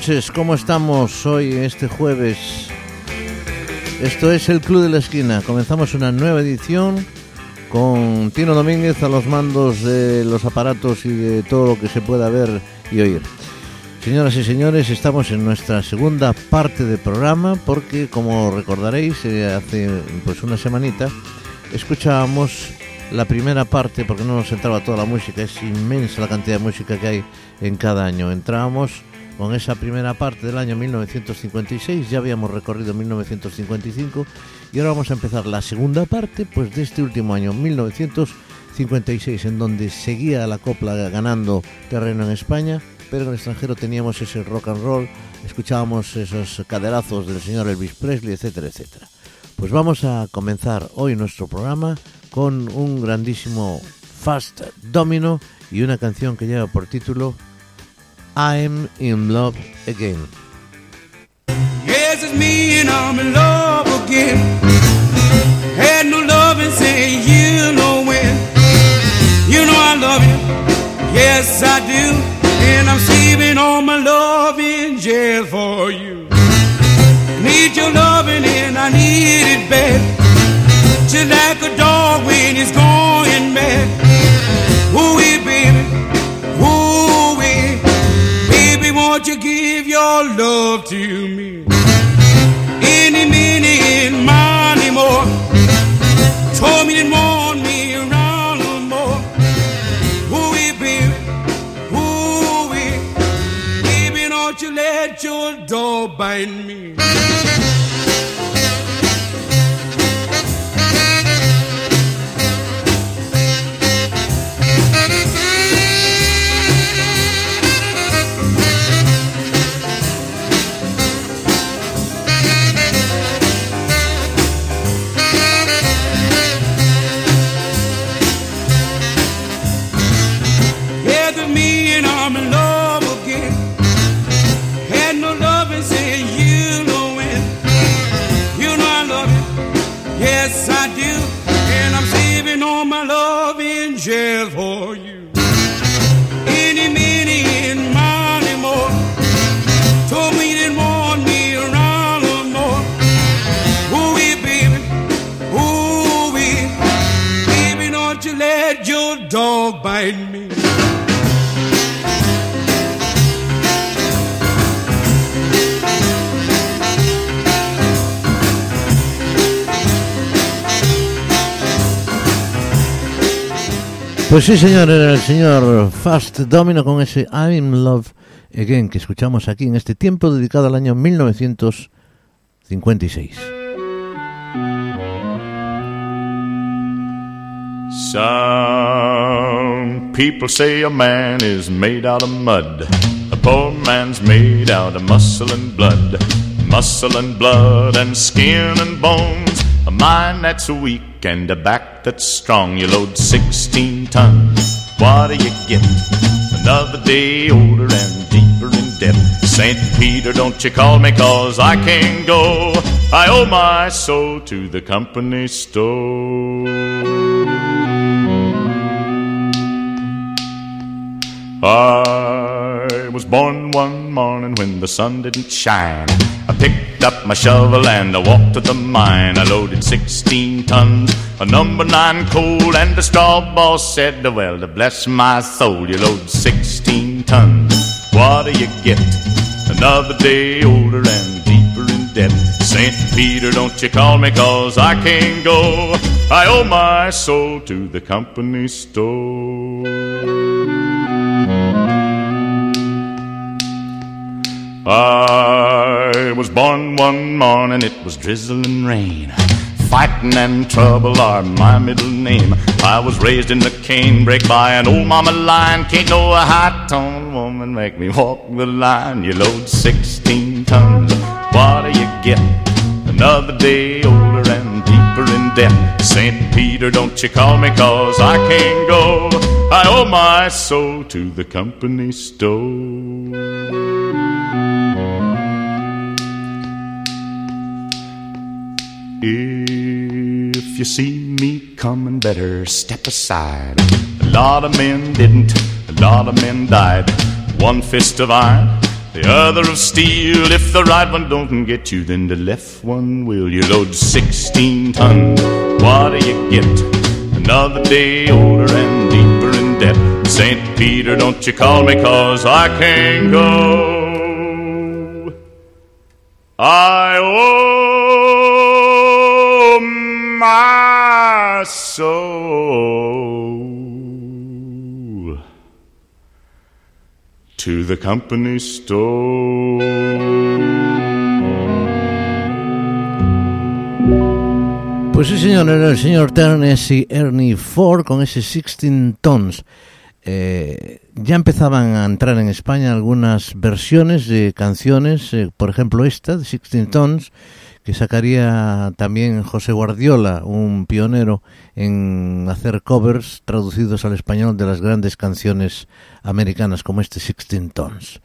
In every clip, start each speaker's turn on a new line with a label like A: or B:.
A: noches, ¿cómo estamos hoy, este jueves? Esto es el Club de la Esquina. Comenzamos una nueva edición con Tino Domínguez a los mandos de los aparatos y de todo lo que se pueda ver y oír. Señoras y señores, estamos en nuestra segunda parte del programa porque, como recordaréis, eh, hace pues una semanita escuchábamos la primera parte porque no nos entraba toda la música, es inmensa la cantidad de música que hay en cada año. Entrábamos con esa primera parte del año 1956, ya habíamos recorrido 1955 y ahora vamos a empezar la segunda parte pues de este último año 1956 en donde seguía la copla ganando terreno en España, pero en el extranjero teníamos ese rock and roll, escuchábamos esos caderazos del señor Elvis Presley, etcétera, etcétera. Pues vamos a comenzar hoy nuestro programa con un grandísimo Fast Domino y una canción que lleva por título I'm in love again.
B: Yes, it's me and I'm in love again. Had no love and say you know when. You know I love you. Yes, I do. And I'm saving all my love in jail for you. Need your loving and I need it bad. Just like your love to me? Any minute, money more. Told me to want me around no more. Ooh, baby, ooh, baby, don't you let your dog bite me.
A: Pues sí, señor, el señor Fast Domino con ese I'm Love Again que escuchamos aquí en este tiempo dedicado al año 1956.
C: Some people say a man is made out of mud. A poor man's made out of muscle and blood. Muscle and blood and skin and bones. A mind that's weak and a back that's strong. You load 16 tons. What do you get? Another day older and deeper in debt. St. Peter, don't you call me, cause I can't go. I owe my soul to the company store. Was born one morning when the sun didn't shine. I picked up my shovel and I walked to the mine. I loaded 16 tons of number nine coal, and the straw boss said, Well, to bless my soul, you load 16 tons. What do you get? Another day older and deeper in debt. St. Peter, don't you call me, cause I can't go. I owe my soul to the company store. I was born one morning, it was drizzling rain. Fighting and trouble are my middle name. I was raised in the canebrake by an old mama lion. Can't no high tone woman make me walk the line. You load 16 tons, what do you get? Another day older and deeper in debt. St. Peter, don't you call me, cause I can't go. I owe my soul to the company store. If you see me coming, better step aside. A lot of men didn't, a lot of men died. One fist of iron, the other of steel. If the right one don't get you, then the left one will. You load 16 tons, what do you get? Another day older and deeper in debt. St. Peter, don't you call me, cause I can't go. I owe my to the company store.
A: Pues sí, señor, el señor Tennessee Ernie Ford con ese 16 Tons. Eh, ya empezaban a entrar en España algunas versiones de canciones, eh, por ejemplo esta, de 16 Tons, que sacaría también José Guardiola, un pionero en hacer covers traducidos al español de las grandes canciones americanas como este 16 Tons.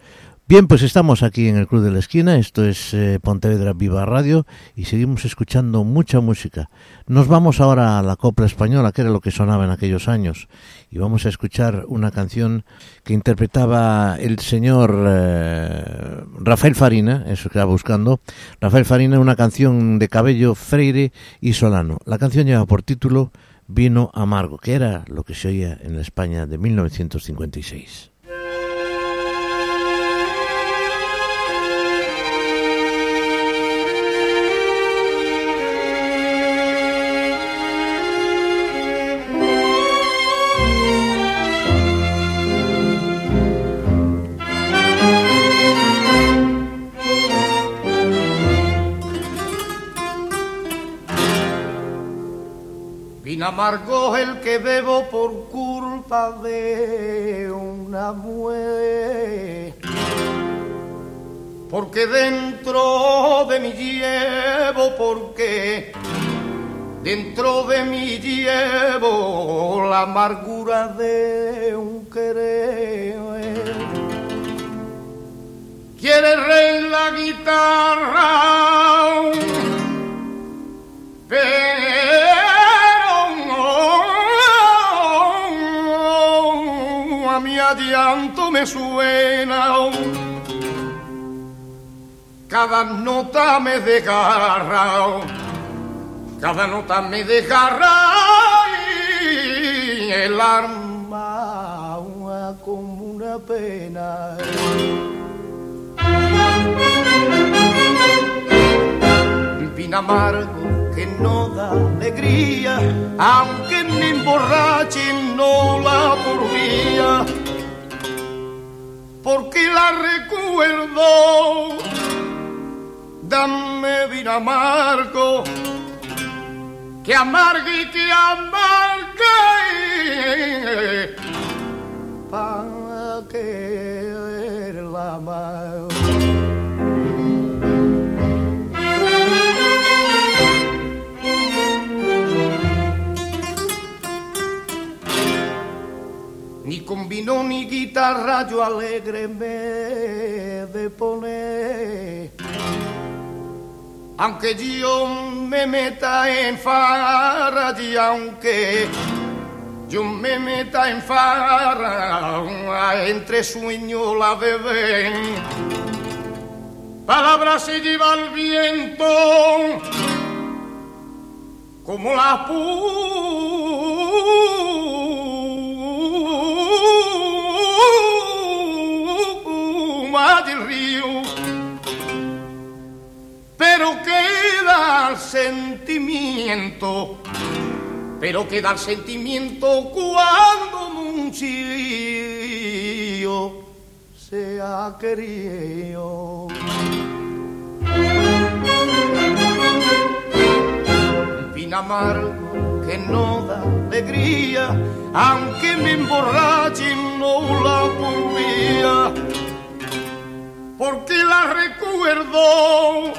A: Bien, pues estamos aquí en el Club de la Esquina, esto es eh, Pontevedra Viva Radio y seguimos escuchando mucha música. Nos vamos ahora a la copla española, que era lo que sonaba en aquellos años, y vamos a escuchar una canción que interpretaba el señor eh, Rafael Farina, eso que estaba buscando, Rafael Farina, una canción de Cabello, Freire y Solano. La canción lleva por título Vino Amargo, que era lo que se oía en España de 1956.
D: Vino amargo el que bebo por culpa de una mujer. Porque dentro de mí llevo, porque dentro de mí llevo la amargura de un querer. Quiere la guitarra, adianto me suena. Cada nota me desgarra, cada nota me desgarra y el alma como una pena. Vino amargo que no da alegría, aunque me emborrache no la porvía, porque la recuerdo. Dame vino amargo, que amargue y que amargue, para que la amargo. Vino ni guitarra yo alegre me de poner. Aunque yo me meta en farra y aunque yo me meta en farra, entre sueño la bebé. Palabras se lleva el viento como la puma del río, pero queda el sentimiento, pero queda el sentimiento cuando un chío se ha querido. Vin amargo que no da alegría, aunque me emborrache no la podía, porque la recuerdo.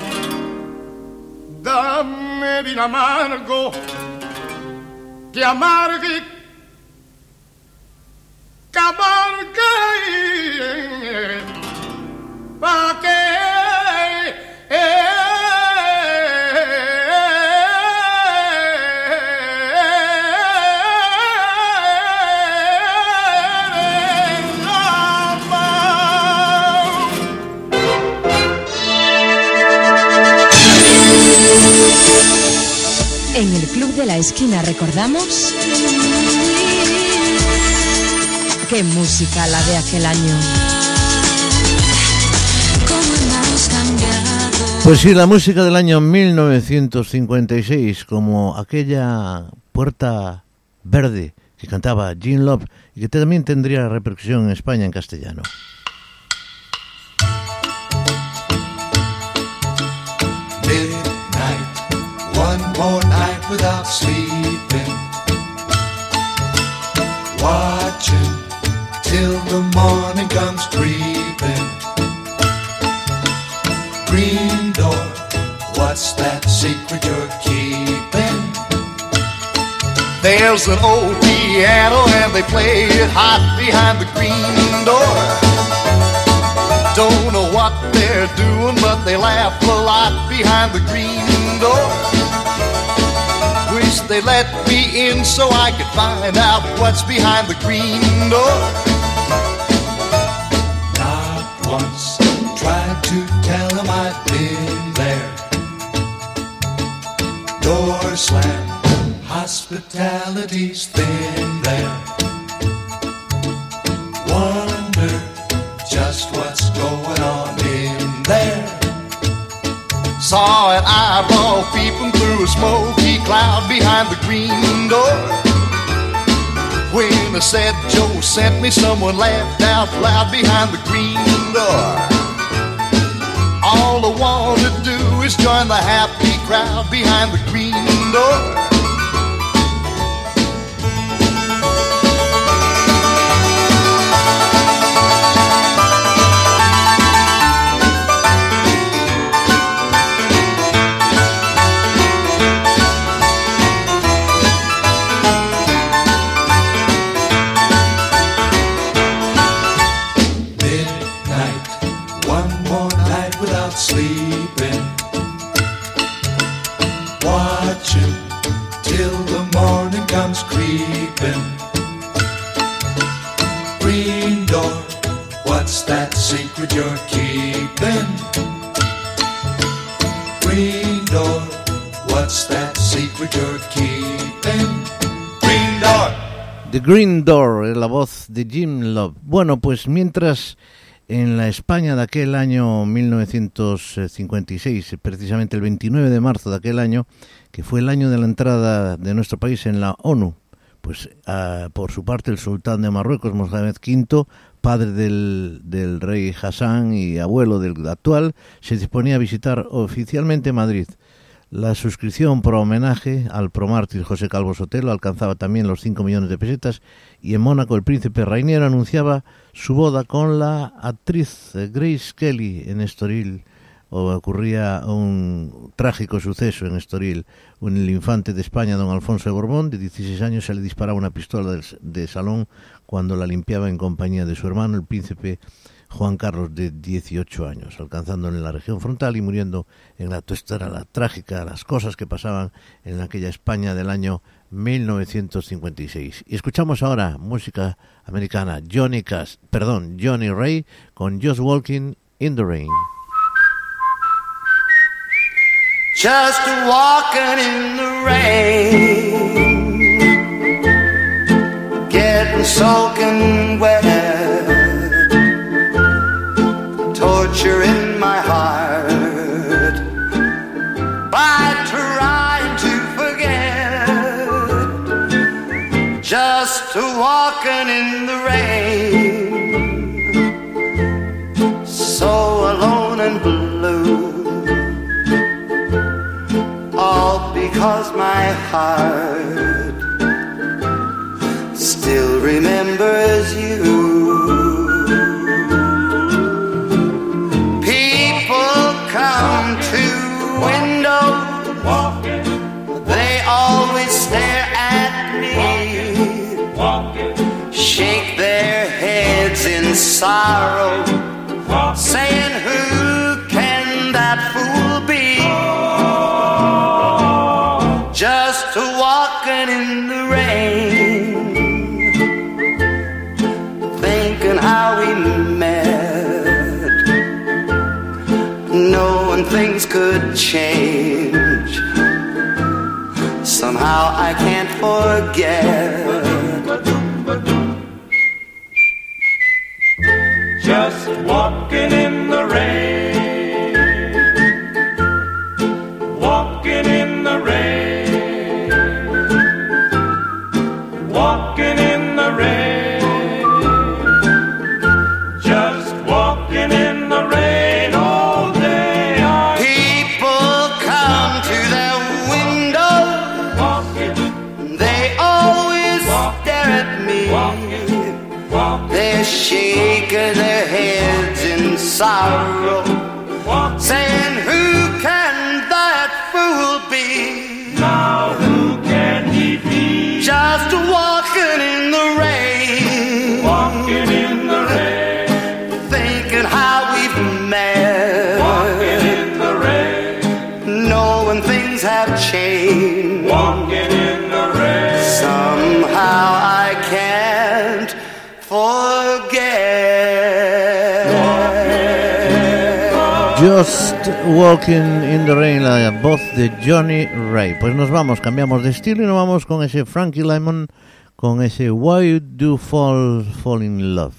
D: Dame vino amargo, que amargue, que amargue, pa' que
E: de la Esquina recordamos... ¡Qué música la de aquel año!
A: Pues sí, la música del año 1956, como aquella puerta verde que cantaba Jean Love y que también tendría repercusión en España en castellano.
F: Without sleeping. Watching till the morning comes creeping. Green door, what's that secret you're keeping?
G: There's an old piano and they play it hot behind the green door. Don't know what they're doing, but they laugh a lot behind the green door. Wish they let me in so I could find out what's behind the green door.
F: Not once tried to tell them I've been there. Door slam, hospitality's thin there. Wonder just what's going on in there.
G: Saw an eyeball peeping through a smoky cloud behind the green door. When I said Joe sent me, someone laughed out loud behind the green door. All I want to do is join the happy crowd behind the green door.
F: Green Door,
A: eh, la voz de Jim Love. Bueno, pues mientras en la España de aquel año 1956, precisamente el 29 de marzo de aquel año, que fue el año de la entrada de nuestro país en la ONU, pues ah, por su parte el sultán de Marruecos, Mohamed V, padre del, del rey Hassan y abuelo del actual, se disponía a visitar oficialmente Madrid. La suscripción por homenaje al promártir José Calvo Sotelo alcanzaba también los 5 millones de pesetas y en Mónaco el príncipe Rainier anunciaba su boda con la actriz Grace Kelly en Estoril. O ocurría un trágico suceso en Estoril. Un, el infante de España, don Alfonso de Borbón, de 16 años, se le disparaba una pistola de salón cuando la limpiaba en compañía de su hermano, el príncipe Juan Carlos de 18 años, alcanzándole la región frontal y muriendo en la esta era la trágica, las cosas que pasaban en aquella España del año 1956. Y escuchamos ahora música americana, Johnny Cash, perdón, Johnny Ray con Just Walking in the Rain.
H: Just walking in the rain, getting soaking because my heart still remembers you. People come to window, they always stare at me, shake their heads in sorrow, saying, change.
I: Somehow I can't forget.
H: Just walking in the rain.
J: Johnny Ray. Pues nos vamos, cambiamos de estilo y nos vamos con ese Frankie Lyman, con ese Why Do Fall Fall in Love.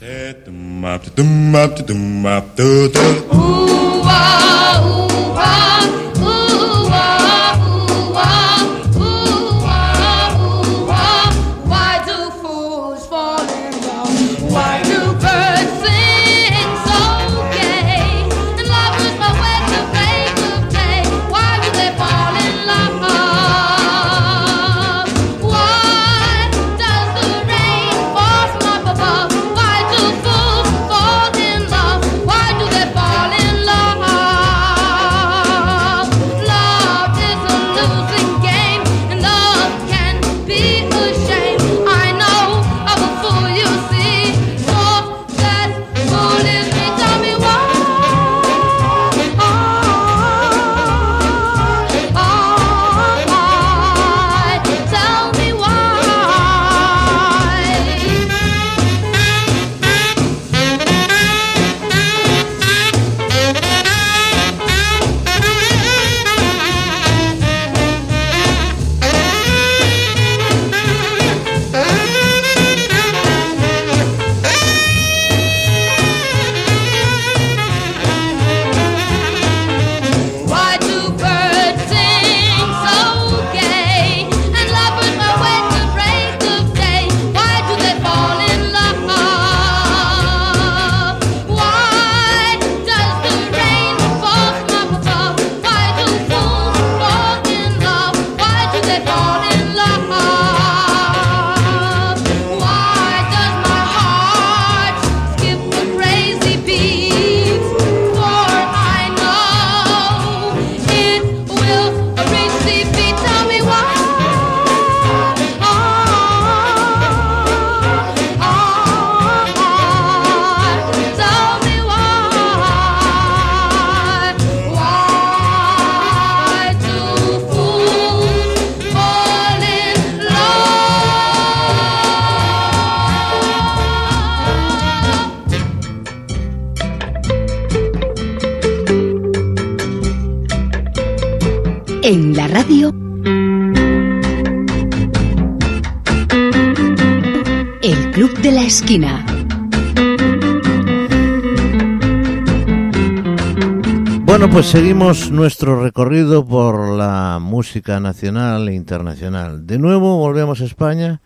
J: seguimos nuestro recorrido por la música nacional e internacional. De nuevo volvemos a España,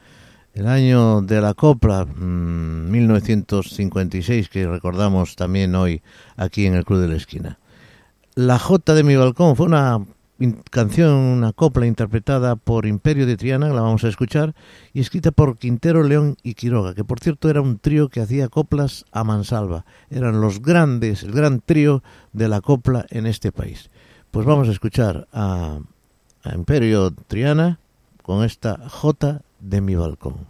J: el año de la copla, mm, 1956, que recordamos también hoy aquí en el Club de la Esquina. La Jota de mi Balcón fue una canción, una copla interpretada por Imperio de Triana, la vamos a escuchar, y escrita por Quintero, León y Quiroga, que por cierto era un trío que hacía coplas a mansalva. Eran los grandes, el gran trío de la copla en este país. Pues vamos a escuchar a, a Imperio Triana con esta J de mi balcón.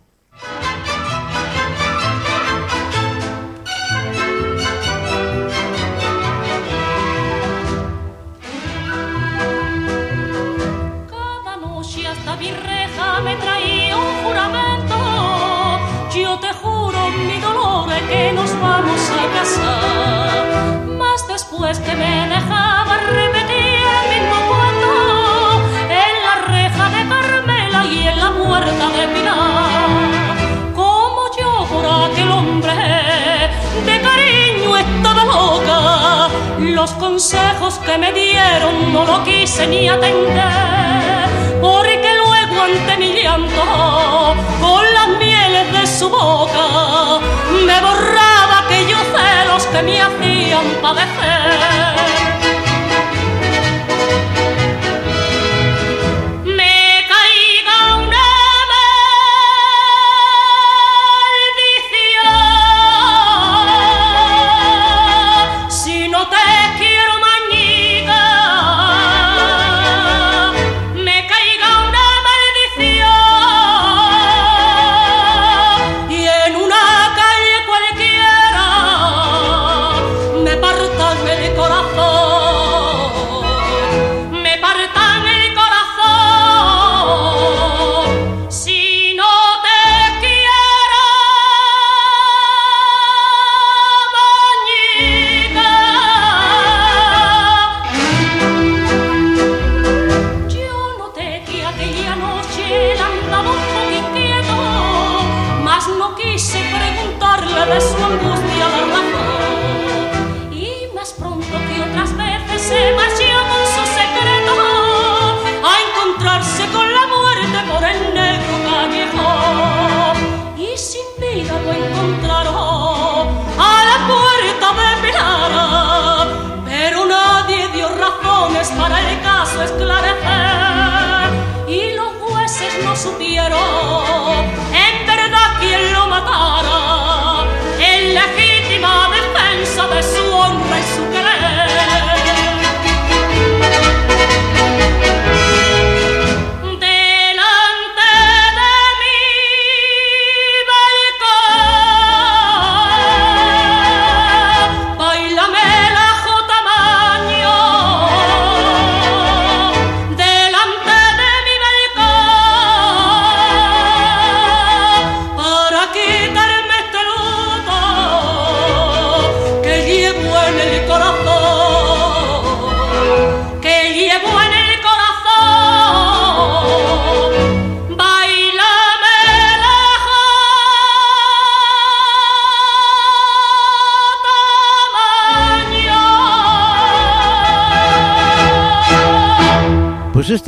K: vamos a casar. Más después que me dejaba repetir el mismo cuento en la reja de
L: Carmela y en la puerta de Pilar. Como yo por aquel hombre de cariño estaba loca, los consejos que me dieron no lo quise ni atender, porque luego ante mi llanto con las mieles de su boca me borraron que me hacían
K: padecer.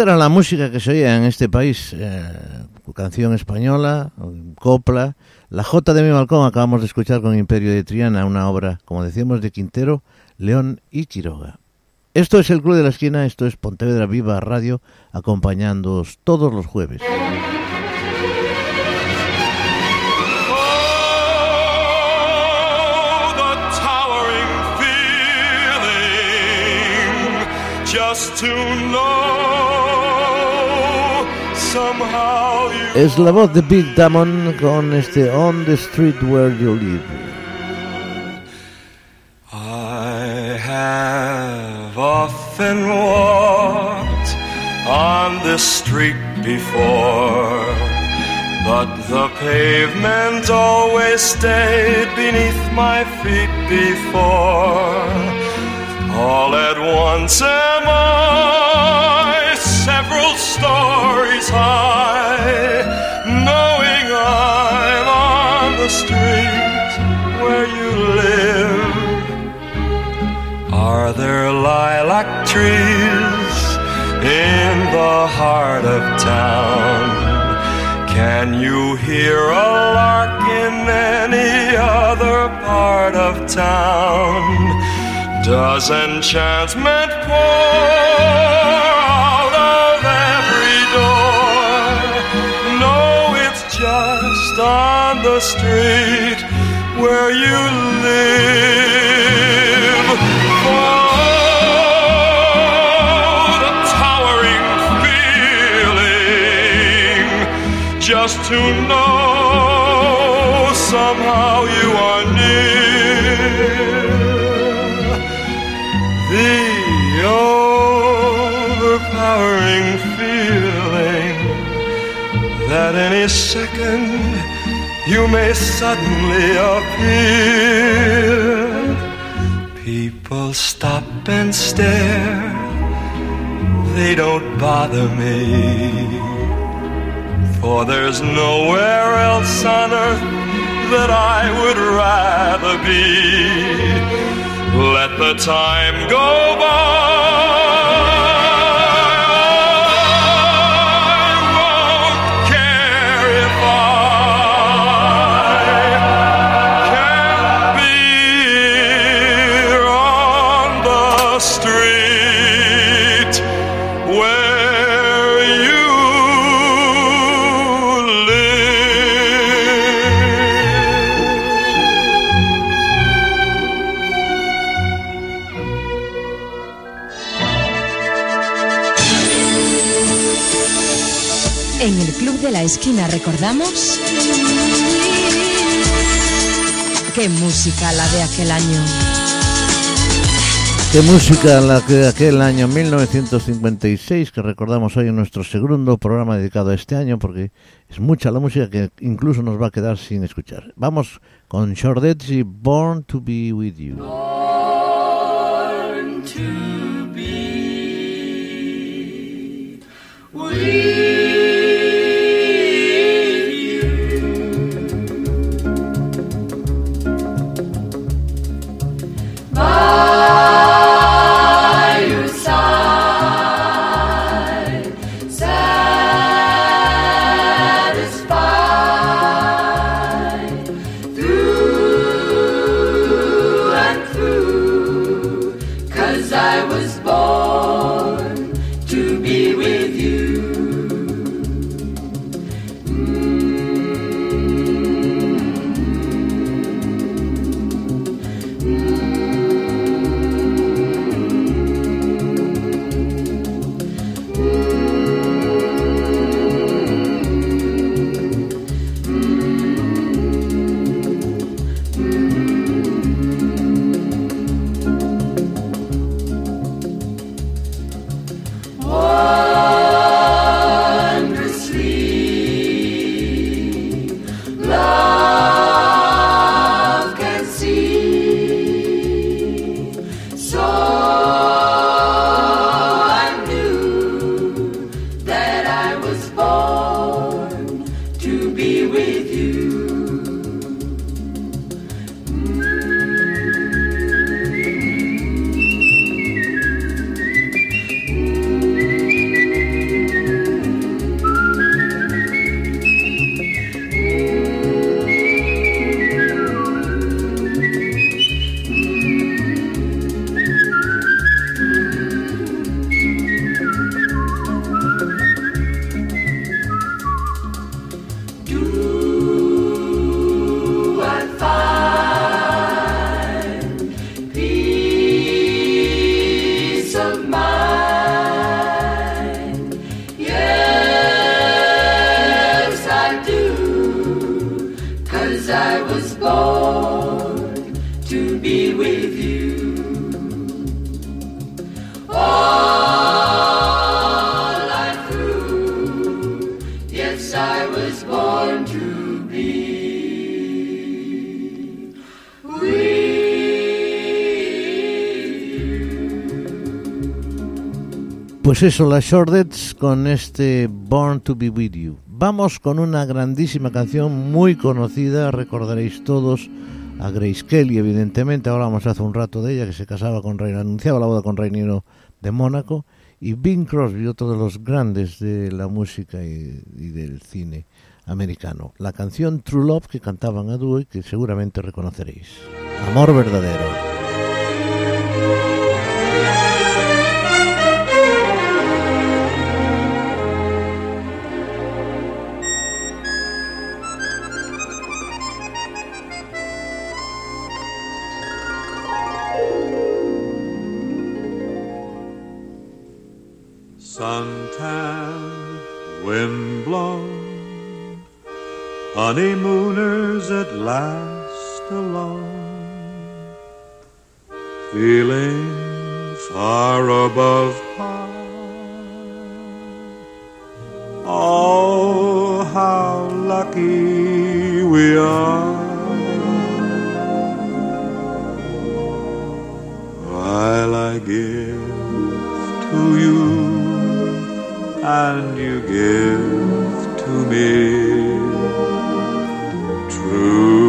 K: Esta era la música que se oía en este país, eh, canción española, copla. La Jota de mi balcón acabamos de escuchar con Imperio de Triana, una obra, como decíamos, de Quintero, León y Quiroga. Esto es el Club de la Esquina, esto es Pontevedra Viva Radio, acompañándoos todos los jueves.
M: Oh, just to know
K: Es la voz de Big Damon con este On the Street Where You Live.
M: I have often walked on this street before, but the pavement always stayed beneath my feet before. All at once am I several stories high, knowing I'm on the street where you live. Are there lilac trees in the heart of town? Can you hear a lark in any other part of town? Does enchantment pour on the street where you live. Oh, the towering feeling just to know somehow you are near. The overpowering feeling that any second you may suddenly appear. People stop and stare, they don't bother me. For there's nowhere else on earth that I would rather be let the time go by.
E: La Esquina recordamos... ¡Qué música la de aquel año!
A: Qué música la que aquel año 1956 que recordamos hoy en nuestro segundo programa dedicado a este año porque es mucha la música que incluso nos va a quedar sin escuchar. Vamos con Shortets y Born to Be With You.
B: Born to be with you.
A: Pues eso, las Shortets con este Born to Be With You. Vamos con una grandísima canción muy conocida, recordaréis todos a Grace Kelly, evidentemente, hablamos hace un rato de ella, que se casaba con Rey, anunciaba la boda con Reiniro de Mónaco, y Bing Crosby, otro de los grandes de la música y, y del cine americano. La canción True Love que cantaban a dúo y que seguramente reconoceréis. Amor verdadero.
N: Windblown, honeymooners at last alone, feeling far above par. Oh, how lucky we are. While I give and you give to me true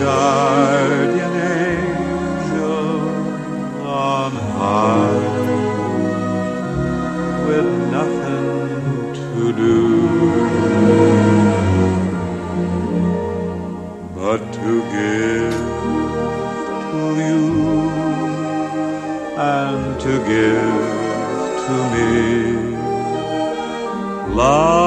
N: guardian angel on high. With nothing to do. But to give to you and to give to me. Love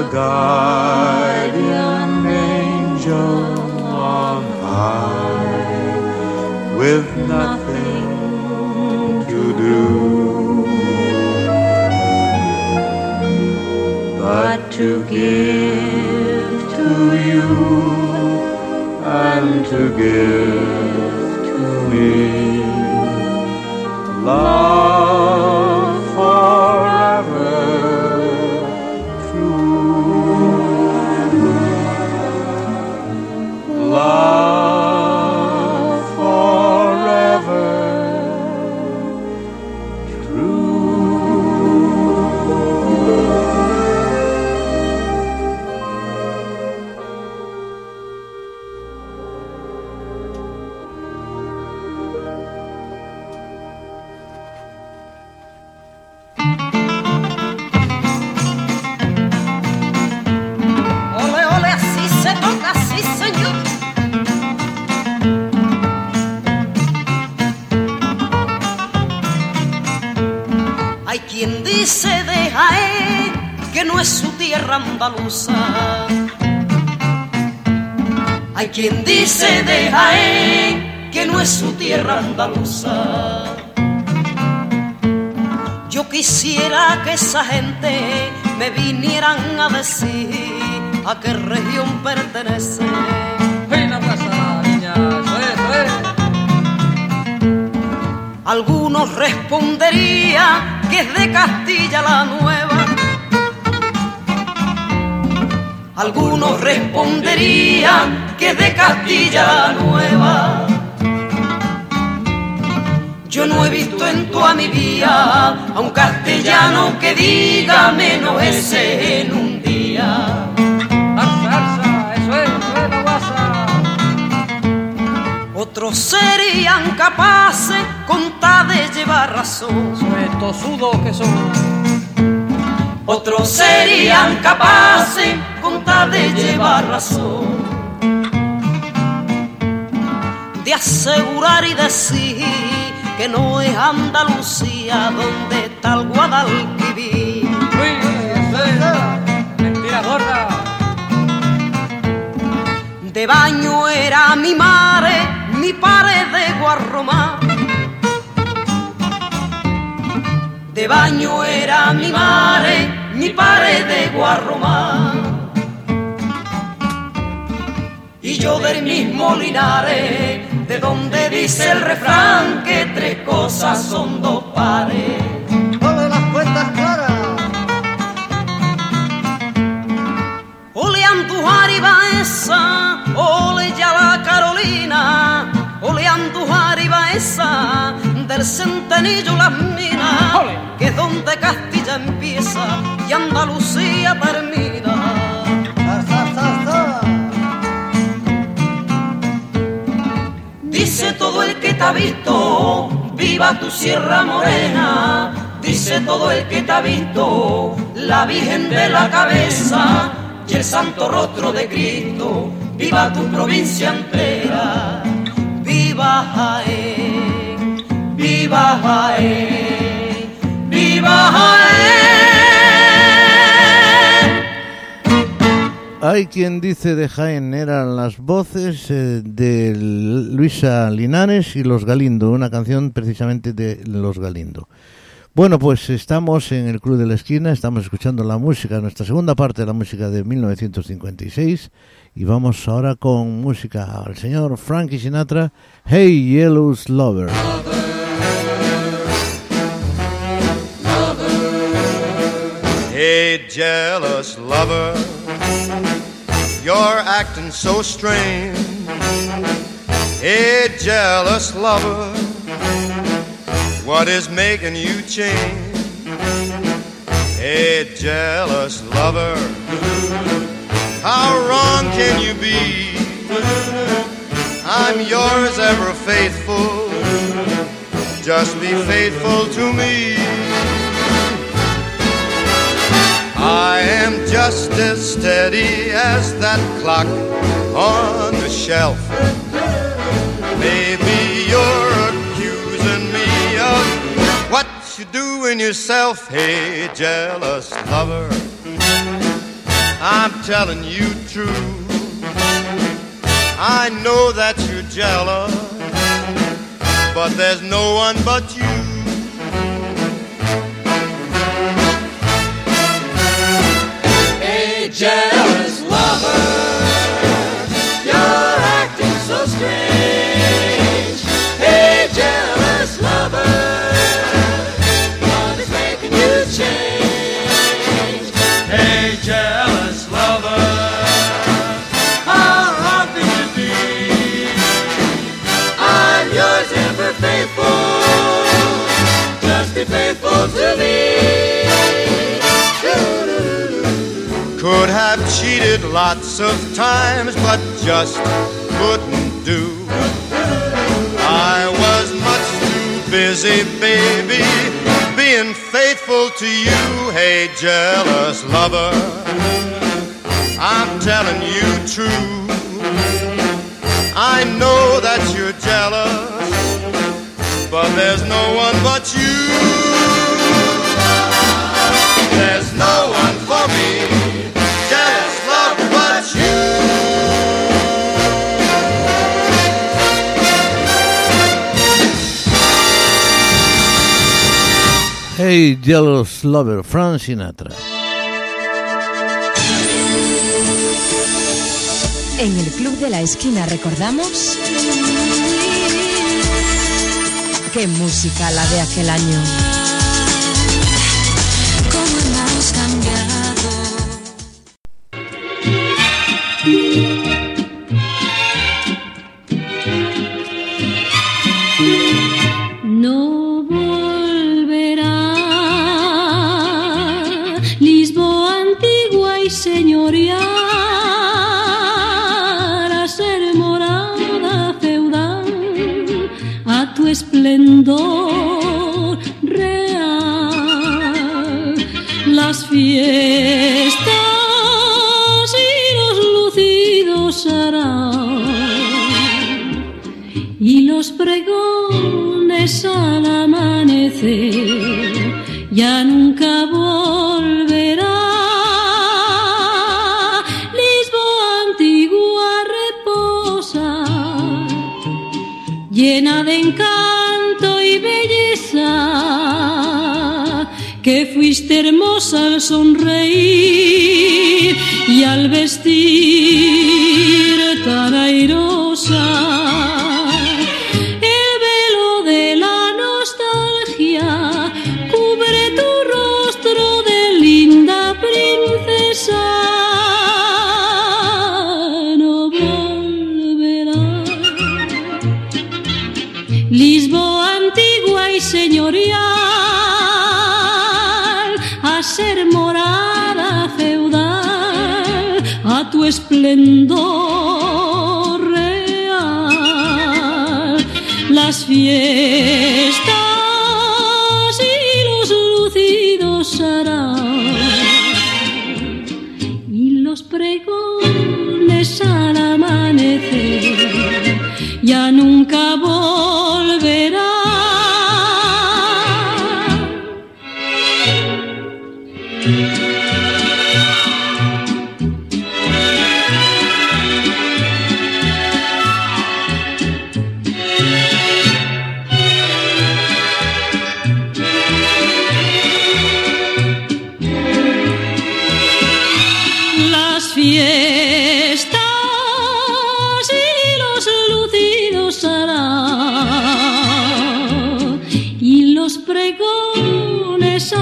N: a guardian angel on high with nothing to do. But to give to you and to give to me love
O: tierra andaluza. Yo quisiera que esa gente me vinieran a decir a qué región pertenece. Algunos responderían que es de Castilla la Nueva. Algunos responderían que es de Castilla la Nueva. Yo no he visto en toda mi vida a un castellano que diga menos ese en un día. Otros serían capaces con tal de llevar razón. Estos sudos que son. Otros serían capaces con tal de llevar razón. De asegurar y decir que no es Andalucía donde está el Guadalquivir. Mentira gorda. De baño era mi mare, mi pare de Guarromá. De baño era mi mare, mi pare de Guarromá. Y yo del mismo Linares, de donde dice el refrán que tres cosas son dos pares.
P: Ole las cuentas claras.
O: Ole Andujar y Baeza, ole ya la Carolina, ole Andujar y Baeza, del centenillo las minas, que es donde Castilla empieza y Andalucía termina. Ha visto, viva tu Sierra Morena. Dice todo el que te ha visto, la Virgen de la Cabeza y el Santo Rostro de Cristo. Viva tu provincia entera, viva Jaén, viva Jaén, viva Jaén.
A: Hay quien dice de Jaén eran las voces eh, de Luisa Linares y Los Galindo, una canción precisamente de Los Galindo. Bueno, pues estamos en el Club de la Esquina, estamos escuchando la música, nuestra segunda parte de la música de 1956 y vamos ahora con música al señor Frankie Sinatra, Hey Yellow's Lover.
Q: Hey, jealous lover, you're acting so strange. Hey, jealous lover, what is making you change? Hey, jealous lover, how wrong can you be? I'm yours ever faithful, just be faithful to me. I am just as steady as that clock on the shelf. Maybe you're accusing me of what you do in yourself. Hey, jealous lover, I'm telling you true. I know that you're jealous, but there's no one but you. Lots of times, but just couldn't do. I was much too busy, baby, being faithful to you. Hey, jealous lover, I'm telling you true. I know that you're jealous, but there's no one but you. There's no one for me,
A: Hey Jealous Lover, Frank Sinatra.
E: En el Club de la Esquina recordamos... ¡Qué música la de aquel año!
R: Esplendor real. Las fiestas y los lucidos harán y los pregones al amanecer ya nunca volverá. Que fuiste hermosa al sonreír y al vestir pregones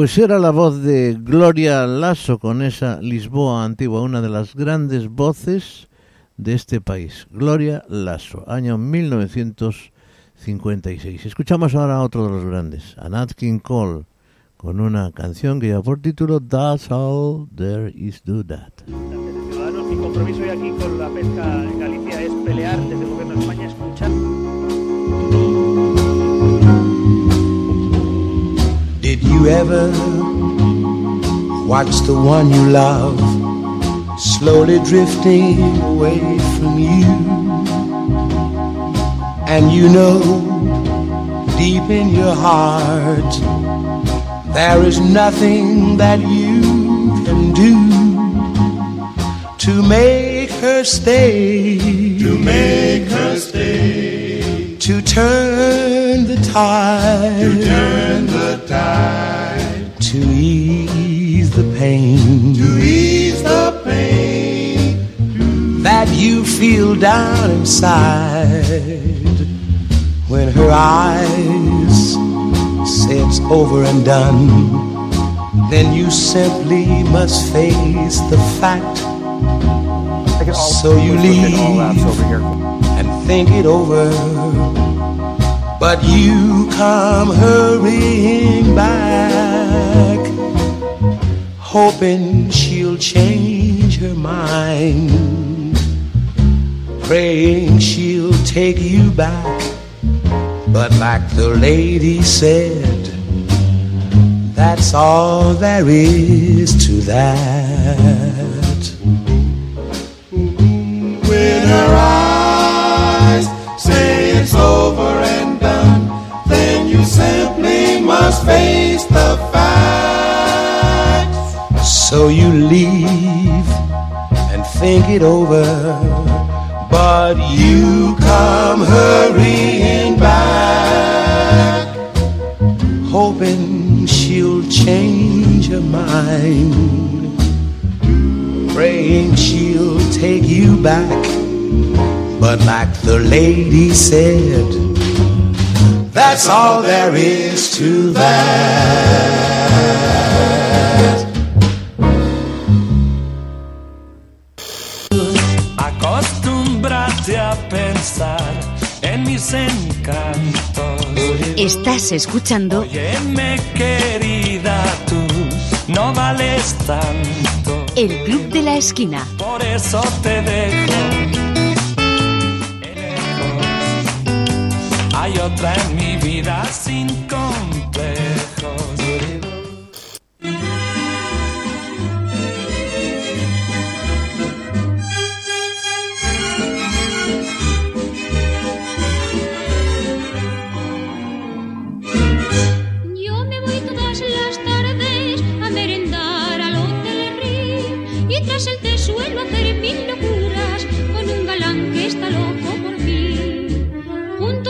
A: Pues era la voz de Gloria Lasso con esa Lisboa antigua, una de las grandes voces de este país. Gloria Lasso, año 1956. Escuchamos ahora a otro de los grandes, a Nat King Cole, con una canción que lleva por título That's All There Is to That.
S: Did you ever watch the one you love slowly drifting away from you? And you know, deep in your heart, there is nothing that you can do to make her stay. To make her stay. To turn the tide. To turn the tide. To ease the pain. To ease the pain. That you feel down inside when her eyes say it's over and done. Then you simply must face the fact. So you leave and think it over. But you come hurrying back, hoping she'll change her mind, praying she'll take you back. But like the lady said, that's all there is to that.
T: Face the facts.
S: So you leave and think it over, but you come hurrying back, hoping she'll change her mind, praying she'll take you back. But like the lady said, that's all there is to that.
U: Acostúmbrate a pensar en mis encantos.
E: Estás escuchando
U: Óyeme, querida, tú no vales tanto.
E: El Club de la Esquina.
U: Por eso te dejo. Hay otra en mi vida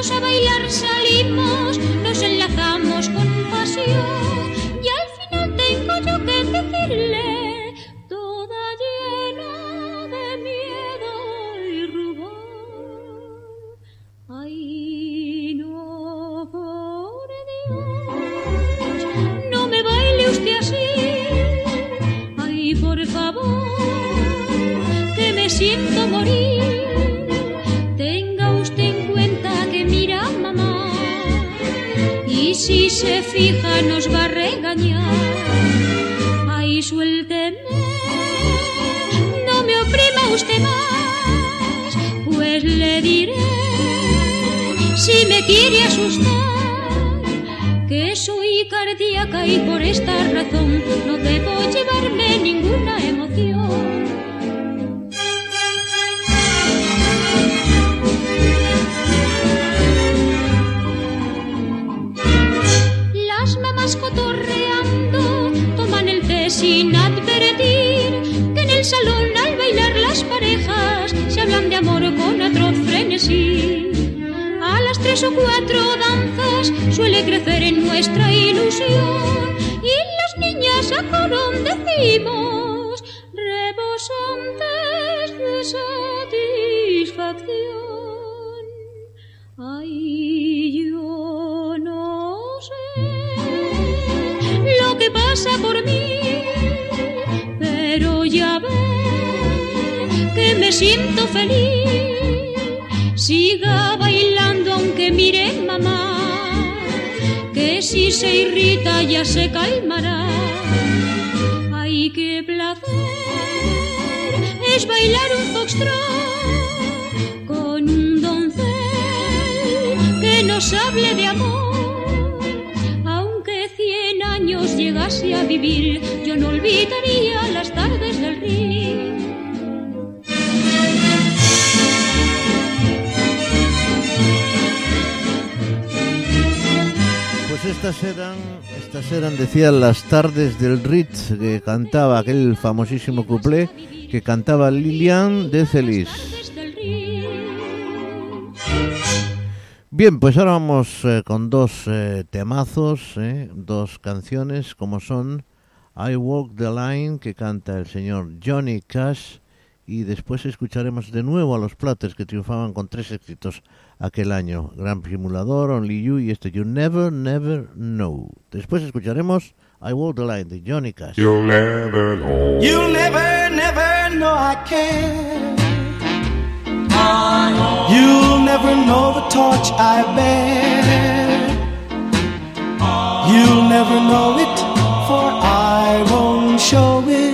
R: Juntos a bailar salimos, nos enlazamos con esta razón no feliz. Siga bailando aunque mire mamá, que si se irrita ya se calmará. Ay, qué placer es bailar un foxtrot con un doncel que nos hable de amor. Aunque cien años llegase a vivir, yo no olvidaría las tardes del río.
A: Pues estas eran, estas eran, decía, las tardes del Ritz que cantaba aquel famosísimo cuplé que cantaba Lilian de Celis. Bien, pues ahora vamos eh, con dos eh, temazos, eh, dos canciones como son I Walk the Line que canta el señor Johnny Cash y después escucharemos de nuevo a los Platters que triunfaban con tres éxitos aquel año, Gran Simulador, Only You y este You Never Never Know. Después escucharemos I Walk the Line de Johnny Cash.
T: You'll never know.
S: You'll never, never know I care. You'll never know the torch I bear. You'll never know it, for I won't show it.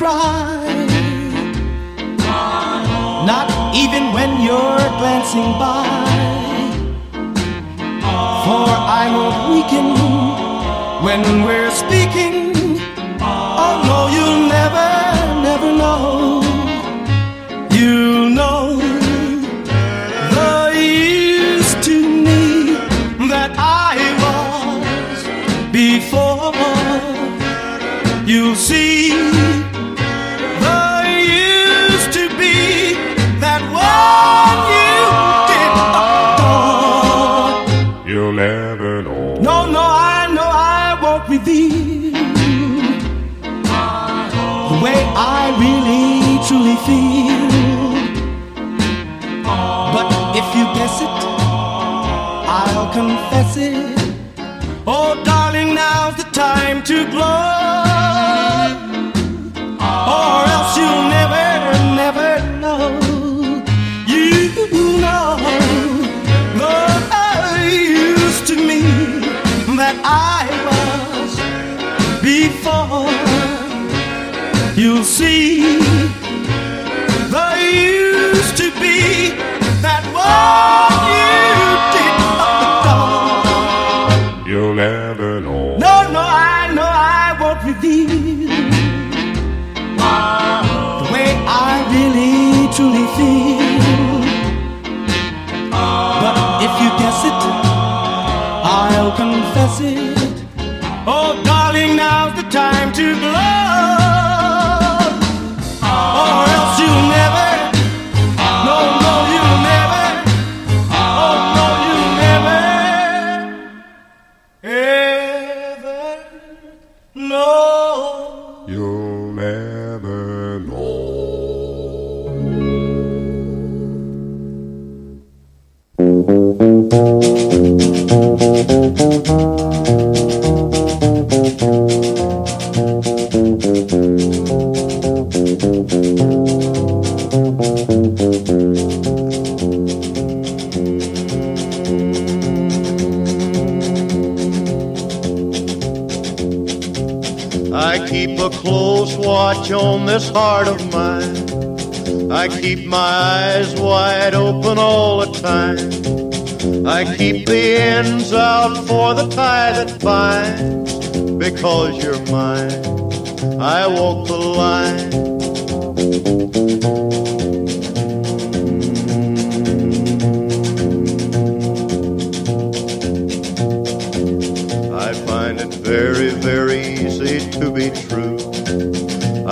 S: Cry. Not even when you're glancing by. For I won't weaken when we're speaking. Oh no, you'll never, never know. You truly feel. But if you guess it, I'll confess it. Oh, darling, now's the time to glow. Or else you'll never, never know. You know the used to me that I was before. You'll see
Q: watch on this heart of mine. I keep my eyes wide open all the time. I keep the ends out for the tie that binds. Because you're mine, I walk the line. I find it very, very easy to be true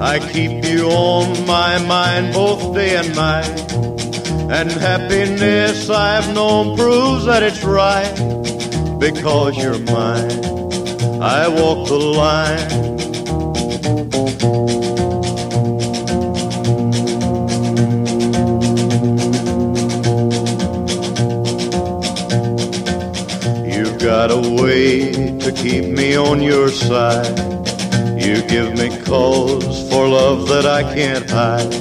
Q: I keep you on my mind both day and night. And happiness I've known proves that it's right because you're mine. I walk the line. You've got a way to keep me on your side. You give me cause love that I can't hide.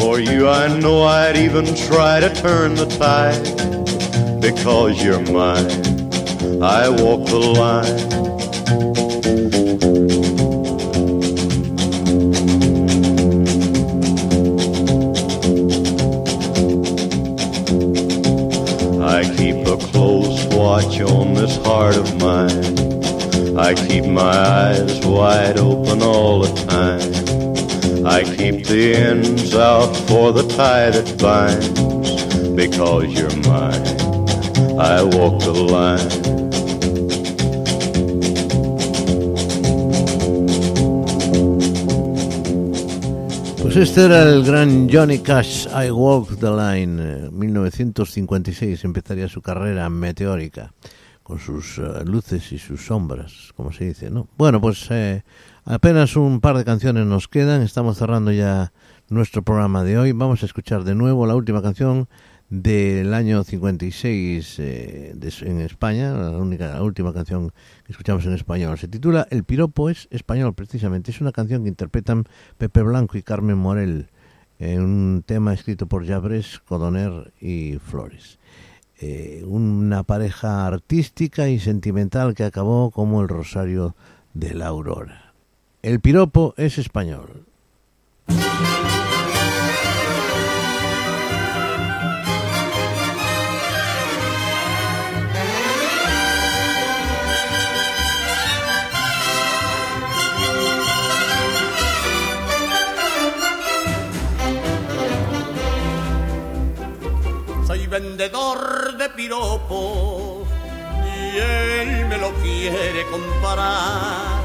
Q: For you, I know I'd even try to turn the tide. Because you're mine, I walk the line. I keep the ends out for the tie that binds. Because you're mine, I walk the line.
A: Pues este era el gran Johnny Cash, I Walk the Line, eh, 1956 empezaría su carrera meteórica, con sus eh, luces y sus sombras, como se dice, ¿no? Bueno, pues eh, apenas un par de canciones nos quedan, estamos cerrando ya nuestro programa de hoy, vamos a escuchar de nuevo la última canción del año 56 eh, en España, la única, la última canción que escuchamos en español. Se titula El piropo es español, precisamente. Es una canción que interpretan Pepe Blanco y Carmen Morel en un tema escrito por Jabres, Codoner y Flores. Eh, una pareja artística y sentimental que acabó como el Rosario de la Aurora. El piropo es español.
V: Vendedor de piropos y él me lo quiere comparar.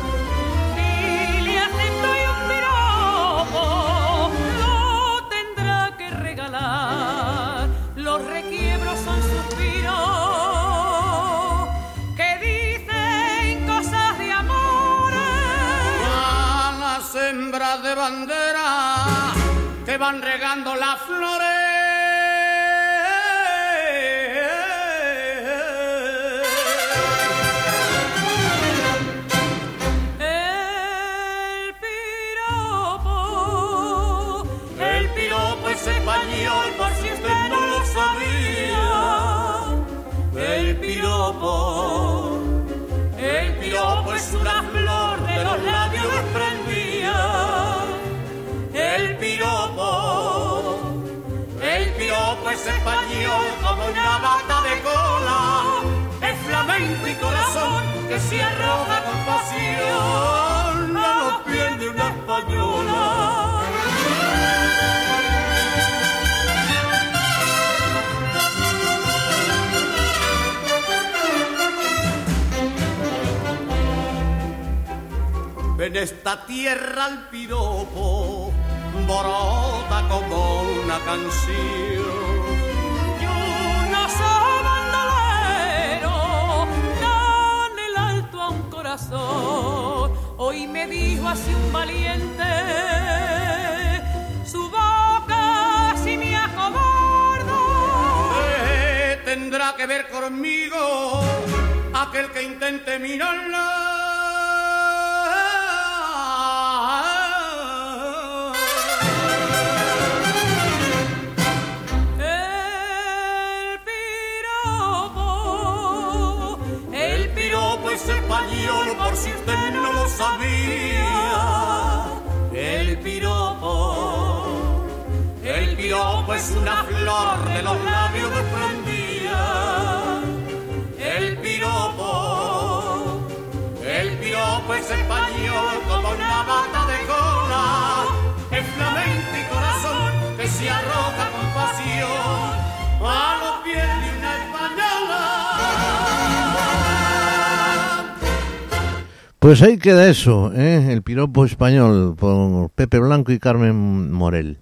R: Si le acepto un piropo, lo tendrá que regalar. Los requiebros son suspiros que dicen cosas de amor.
V: A las hembras de bandera que van regando las flores. Que se arroja con pasión a los pies de una española. En esta tierra el piropo brota como una canción.
R: Hoy me dijo así un valiente, su boca si me acobardo.
V: ¿Qué tendrá que ver conmigo aquel que intente mirarla? Por si usted no lo sabía. El piropo, el piropo es una flor de los labios desprendida. El piropo, el piropo es español como una bata de cola. Es flamenco y corazón que se arroja con pasión a los pies de una
A: Pues ahí queda eso, ¿eh? el piropo español por Pepe Blanco y Carmen Morel.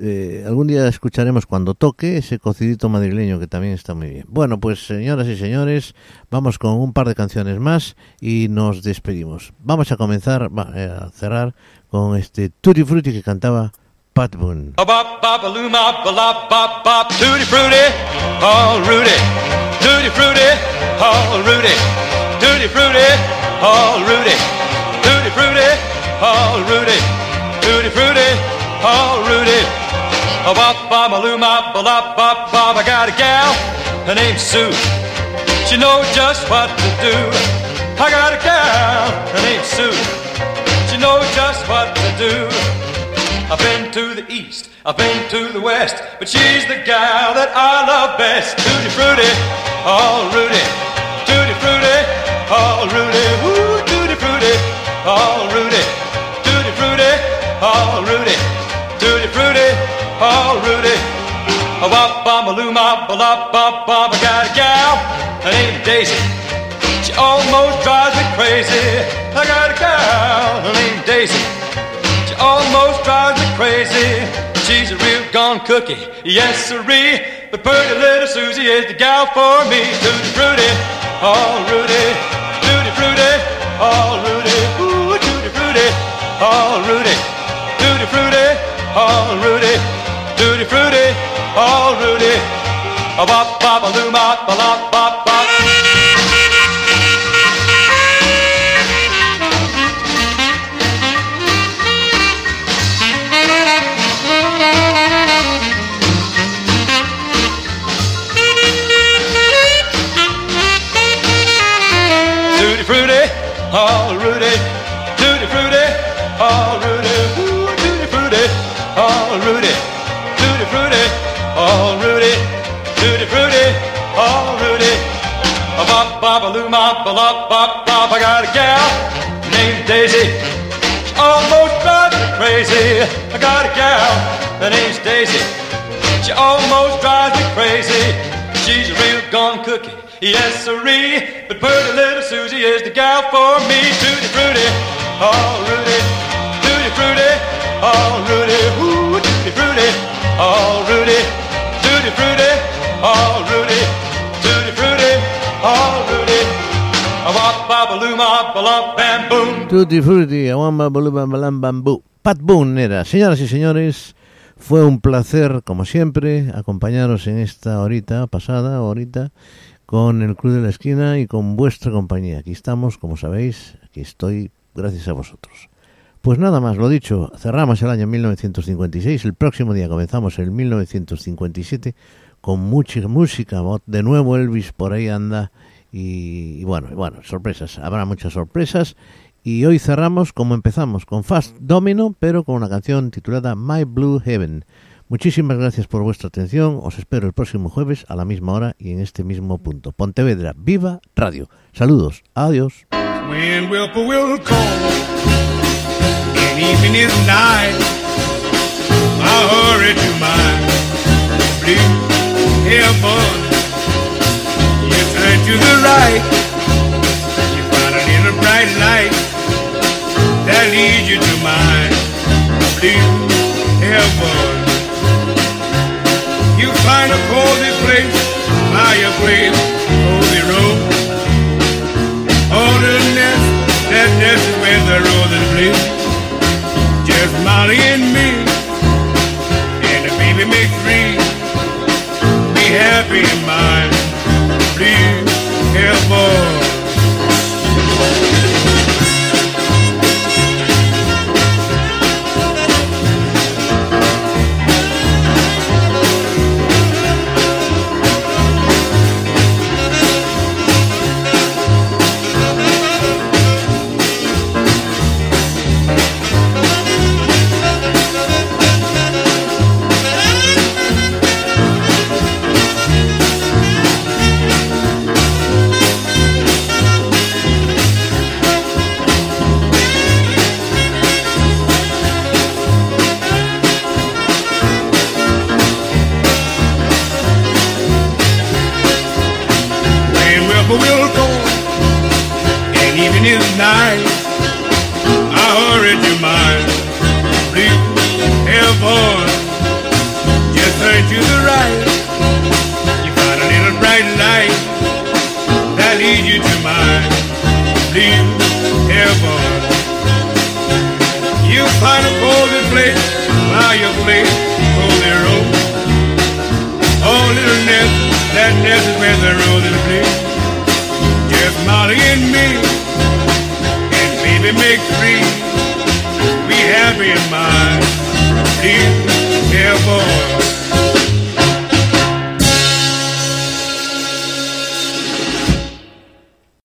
A: Eh, algún día escucharemos cuando toque ese cocidito madrileño que también está muy bien. Bueno, pues señoras y señores, vamos con un par de canciones más y nos despedimos. Vamos a comenzar, eh, a cerrar con este Tutti Frutti que cantaba Pat Boone.
M: Tutti frutti, Rudy, tutti frutti, Rudy, tutti frutti, all Rudy, tutti frutti, all Rudy, tutti frutti, all Rudy. A bop bop a loom bop a lop bop. I got a gal, her name's Sue. She knows just what to do. I got a gal, her name's Sue. She knows just what to do. I've been to the east, I've been to the west, but she's the gal that I love best. Tutti frutti, all Rudy. Tutti frutti, all Rudy. Woo, all Rudy. Tutti frutti, all Rudy. Tutti frutti, all Rudy. A wop bum a loom up a lop bop bop. I got a gal, her name's Daisy. She almost drives me crazy. I got a gal, her name's Daisy. She almost drives me crazy. She's a real gone cookie, yes sirree. But pretty little Susie is the gal for me. Tutti frutti, all Rudy. Tutti frutti, all Rudy. All Rudy. Tutti frutti, all Rudy. Tutti frutti, all Rudy. A bop bop a loom bop a lop bop a lop bop bop. I got a gal named Daisy. She almost drives me crazy. I got a gal, her name's Daisy. She almost drives me crazy. She's a real gone cookie. Yes, sirree. But pretty little Susie is the gal for me. Tutti frutti, all Rudy. Tutti frutti, all Rudy. Ooh, tutti frutti, all Rudy. Tutti frutti, all Rudy. Tutti frutti, all Rudy.
A: Tutti Frutti, Bambú. Pat Boone era. Señoras y señores, fue un placer, como siempre, acompañaros en esta horita pasada, horita, con el Club de la Esquina y con vuestra compañía. Aquí estamos, como sabéis, aquí estoy, gracias a vosotros. Pues nada más, lo dicho, cerramos el año 1956, el próximo día comenzamos el 1957 con mucha música, de nuevo Elvis por ahí anda y, bueno, bueno, sorpresas, habrá muchas sorpresas y hoy cerramos como empezamos, con Fast Domino, pero con una canción titulada My Blue Heaven. Muchísimas gracias por vuestra atención, os espero el próximo jueves a la misma hora y en este mismo punto. Pontevedra, viva radio. Saludos, adiós.
B: To the right, you find a little bright light that leads you to my blue